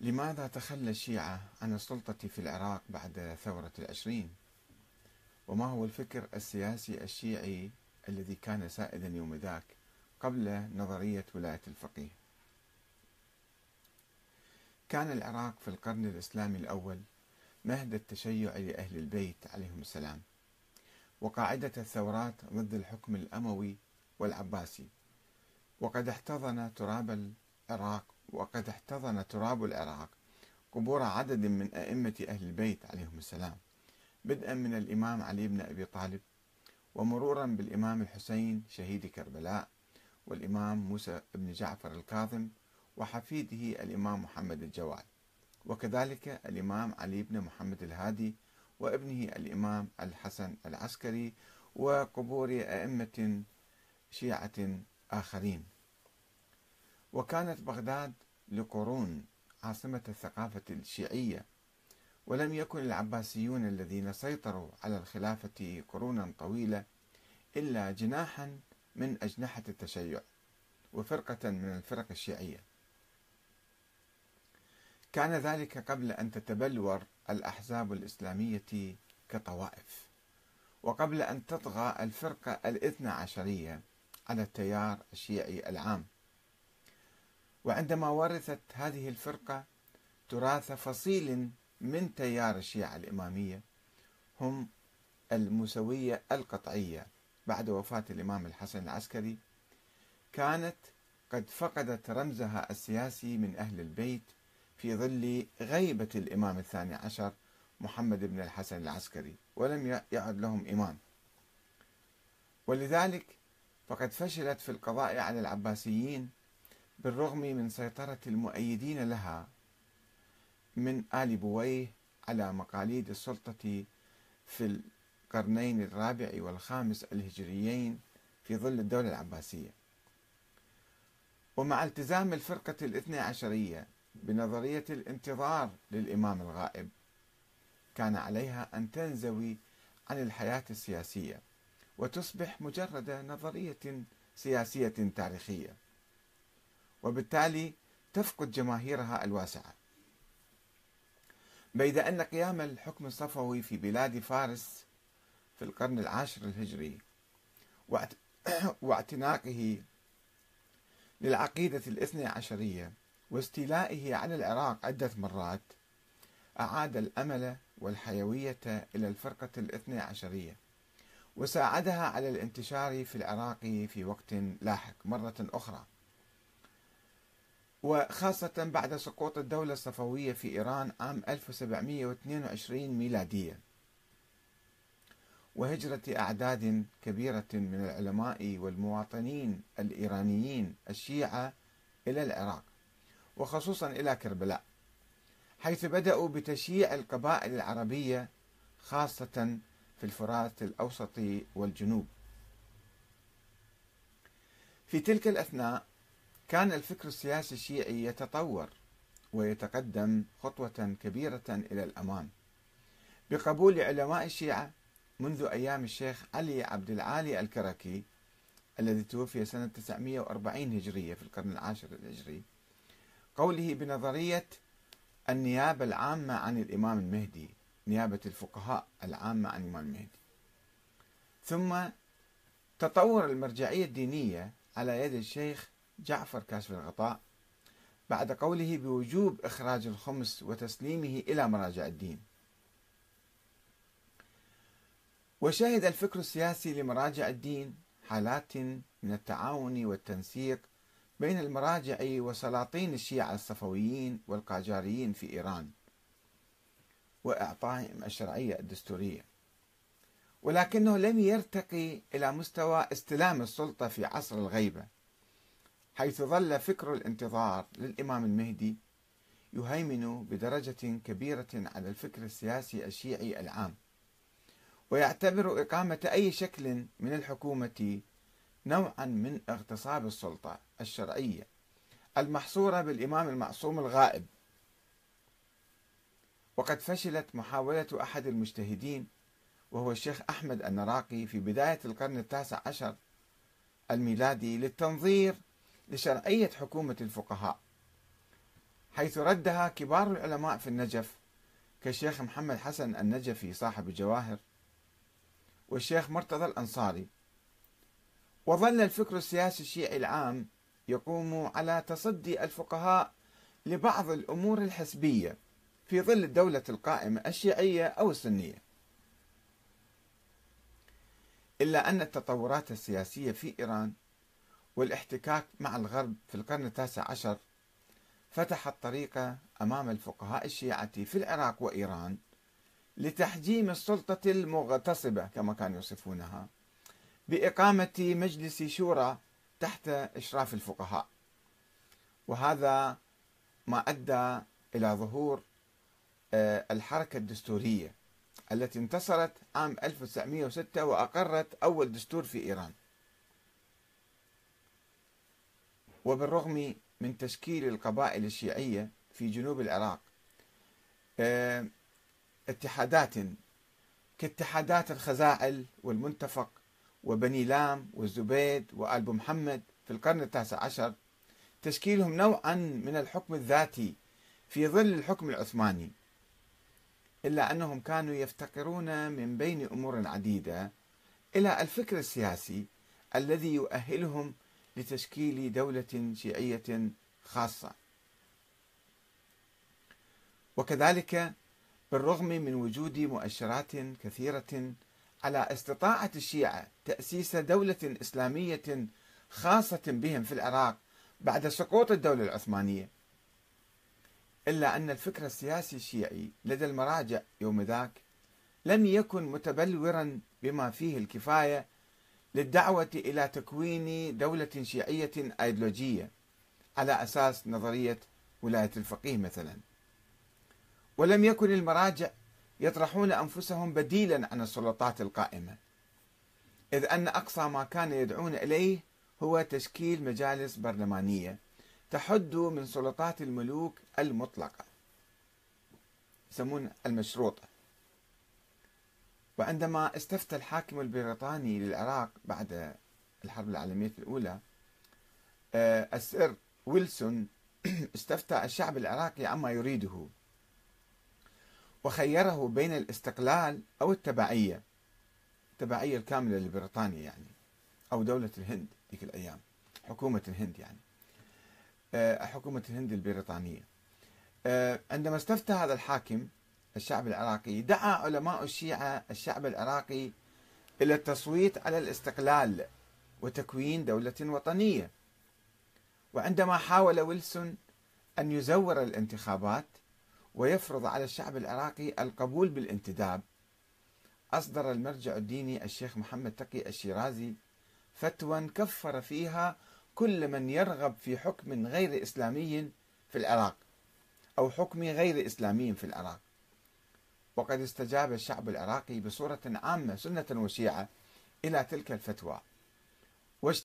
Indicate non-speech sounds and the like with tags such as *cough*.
لماذا تخلى الشيعة عن السلطة في العراق بعد ثورة العشرين؟ وما هو الفكر السياسي الشيعي الذي كان سائدا يوم ذاك قبل نظرية ولاية الفقيه؟ كان العراق في القرن الإسلامي الأول مهد التشيع لأهل البيت عليهم السلام وقاعدة الثورات ضد الحكم الأموي والعباسي وقد احتضن تراب العراق وقد احتضن تراب العراق قبور عدد من أئمة أهل البيت عليهم السلام بدءا من الإمام علي بن أبي طالب ومرورا بالإمام الحسين شهيد كربلاء والإمام موسى بن جعفر الكاظم وحفيده الإمام محمد الجواد وكذلك الإمام علي بن محمد الهادي وابنه الإمام الحسن العسكري وقبور أئمة شيعة آخرين. وكانت بغداد لقرون عاصمة الثقافة الشيعية. ولم يكن العباسيون الذين سيطروا على الخلافة قرونا طويلة إلا جناحا من أجنحة التشيع وفرقة من الفرق الشيعية. كان ذلك قبل أن تتبلور الأحزاب الإسلامية كطوائف وقبل أن تطغى الفرقة الاثنى عشرية على التيار الشيعي العام. وعندما ورثت هذه الفرقة تراث فصيل من تيار الشيعة الإمامية هم الموسوية القطعية. بعد وفاة الإمام الحسن العسكري كانت قد فقدت رمزها السياسي من أهل البيت في ظل غيبة الإمام الثاني عشر محمد بن الحسن العسكري ولم يعد لهم إمام. ولذلك فقد فشلت في القضاء على العباسيين بالرغم من سيطرة المؤيدين لها من آل بويه على مقاليد السلطة في القرنين الرابع والخامس الهجريين في ظل الدولة العباسية. ومع التزام الفرقة الاثنى عشرية بنظرية الانتظار للإمام الغائب كان عليها أن تنزوي عن الحياة السياسية وتصبح مجرد نظرية سياسية تاريخية. وبالتالي تفقد جماهيرها الواسعة. بيد أن قيام الحكم الصفوي في بلاد فارس في القرن العاشر الهجري *clears throat* واعتناقه للعقيدة الاثنى عشرية واستيلائه على العراق عدة مرات أعاد الأمل والحيوية إلى الفرقة الاثنى عشرية وساعدها على الانتشار في العراق في وقت لاحق مرة أخرى. وخاصة بعد سقوط الدولة الصفوية في إيران عام 1722 ميلادية. وهجرة أعداد كبيرة من العلماء والمواطنين الإيرانيين الشيعة إلى العراق وخصوصا إلى كربلاء حيث بدأوا بتشييع القبائل العربية خاصة في الفرات الأوسط والجنوب. في تلك الأثناء كان الفكر السياسي الشيعي يتطور ويتقدم خطوة كبيرة إلى الأمام بقبول علماء الشيعة منذ أيام الشيخ علي عبد العالي الكركي الذي توفي سنة 940 هجرية في القرن العاشر الهجري قوله بنظرية النيابة العامة عن الإمام المهدي نيابة الفقهاء العامة عن الإمام المهدي. ثم تطور المرجعية الدينية على يد الشيخ جعفر كاشف الغطاء بعد قوله بوجوب إخراج الخمس وتسليمه إلى مراجع الدين. وشهد الفكر السياسي لمراجع الدين حالات من التعاون والتنسيق بين المراجع وسلاطين الشيعة الصفويين والقاجاريين في إيران وإعطائهم الشرعية الدستورية. ولكنه لم يرتقي إلى مستوى استلام السلطة في عصر الغيبة. حيث ظل فكر الانتظار للإمام المهدي يهيمن بدرجة كبيرة على الفكر السياسي الشيعي العام. ويعتبر إقامة أي شكل من الحكومة نوعا من اغتصاب السلطة الشرعية المحصورة بالإمام المعصوم الغائب. وقد فشلت محاولة أحد المجتهدين وهو الشيخ أحمد النراقي في بداية القرن التاسع عشر الميلادي للتنظير لشرعية حكومة الفقهاء حيث ردها كبار العلماء في النجف كالشيخ محمد حسن النجفي صاحب الجواهر والشيخ مرتضى الأنصاري. وظل الفكر السياسي الشيعي العام يقوم على تصدي الفقهاء لبعض الأمور الحسبية في ظل الدولة القائمة الشيعية أو السنية. إلا أن التطورات السياسية في إيران والاحتكاك مع الغرب في القرن التاسع عشر فتح الطريق أمام الفقهاء الشيعة في العراق وإيران لتحجيم السلطة المغتصبة كما كانوا يوصفونها بإقامة مجلس شورى تحت إشراف الفقهاء. وهذا ما أدى إلى ظهور آه، الحركة الدستورية التي انتصرت عام 1906 وأقرت أول دستور في إيران. وبالرغم من تشكيل القبائل الشيعية في جنوب العراق آه، اتحادات كاتحادات الخزاعل والمنتفق وبني لام والزبيد وآل محمد في القرن التاسع عشر تشكيلهم نوعا من الحكم الذاتي في ظل الحكم العثماني إلا أنهم كانوا يفتقرون من بين أمور عديدة إلى الفكر السياسي الذي يؤهلهم لتشكيل دولة شيعية خاصة. وكذلك بالرغم من وجود مؤشرات كثيرة على استطاعة الشيعة تأسيس دولة إسلامية خاصة بهم في العراق بعد سقوط الدولة العثمانية إلا أن الفكر السياسي الشيعي لدى المراجع يوم ذاك لم يكن متبلورا بما فيه الكفاية للدعوة إلى تكوين دولة شيعية أيديولوجية على أساس نظرية ولاية الفقيه مثلا. ولم يكن المراجع يطرحون أنفسهم بديلا عن السلطات القائمة إذ أن أقصى ما كان يدعون إليه هو تشكيل مجالس برلمانية تحد من سلطات الملوك المطلقة يسمون المشروطة. وعندما استفتى الحاكم البريطاني للعراق بعد الحرب العالمية الأولى آه، السير ويلسون *clears throat* استفتى الشعب العراقي عما يريده وخيره بين الاستقلال أو التبعية التبعية الكاملة لبريطانيا يعني أو دولة الهند ذيك الأيام حكومة الهند يعني آه، حكومة الهند البريطانية. آه، عندما استفتى هذا الحاكم الشعب العراقي. دعا علماء الشيعة الشعب العراقي إلى التصويت على الاستقلال وتكوين دولة وطنية. وعندما حاول ويلسون أن يزور الانتخابات ويفرض على الشعب العراقي القبول بالانتداب أصدر المرجع الديني الشيخ محمد تقي الشيرازي فتوى كفر فيها كل من يرغب في حكم غير إسلامي في العراق أو حكم غير إسلامي في العراق. وقد استجاب الشعب العراقي بصورة عامة سنة وشيعة إلى تلك الفتوى.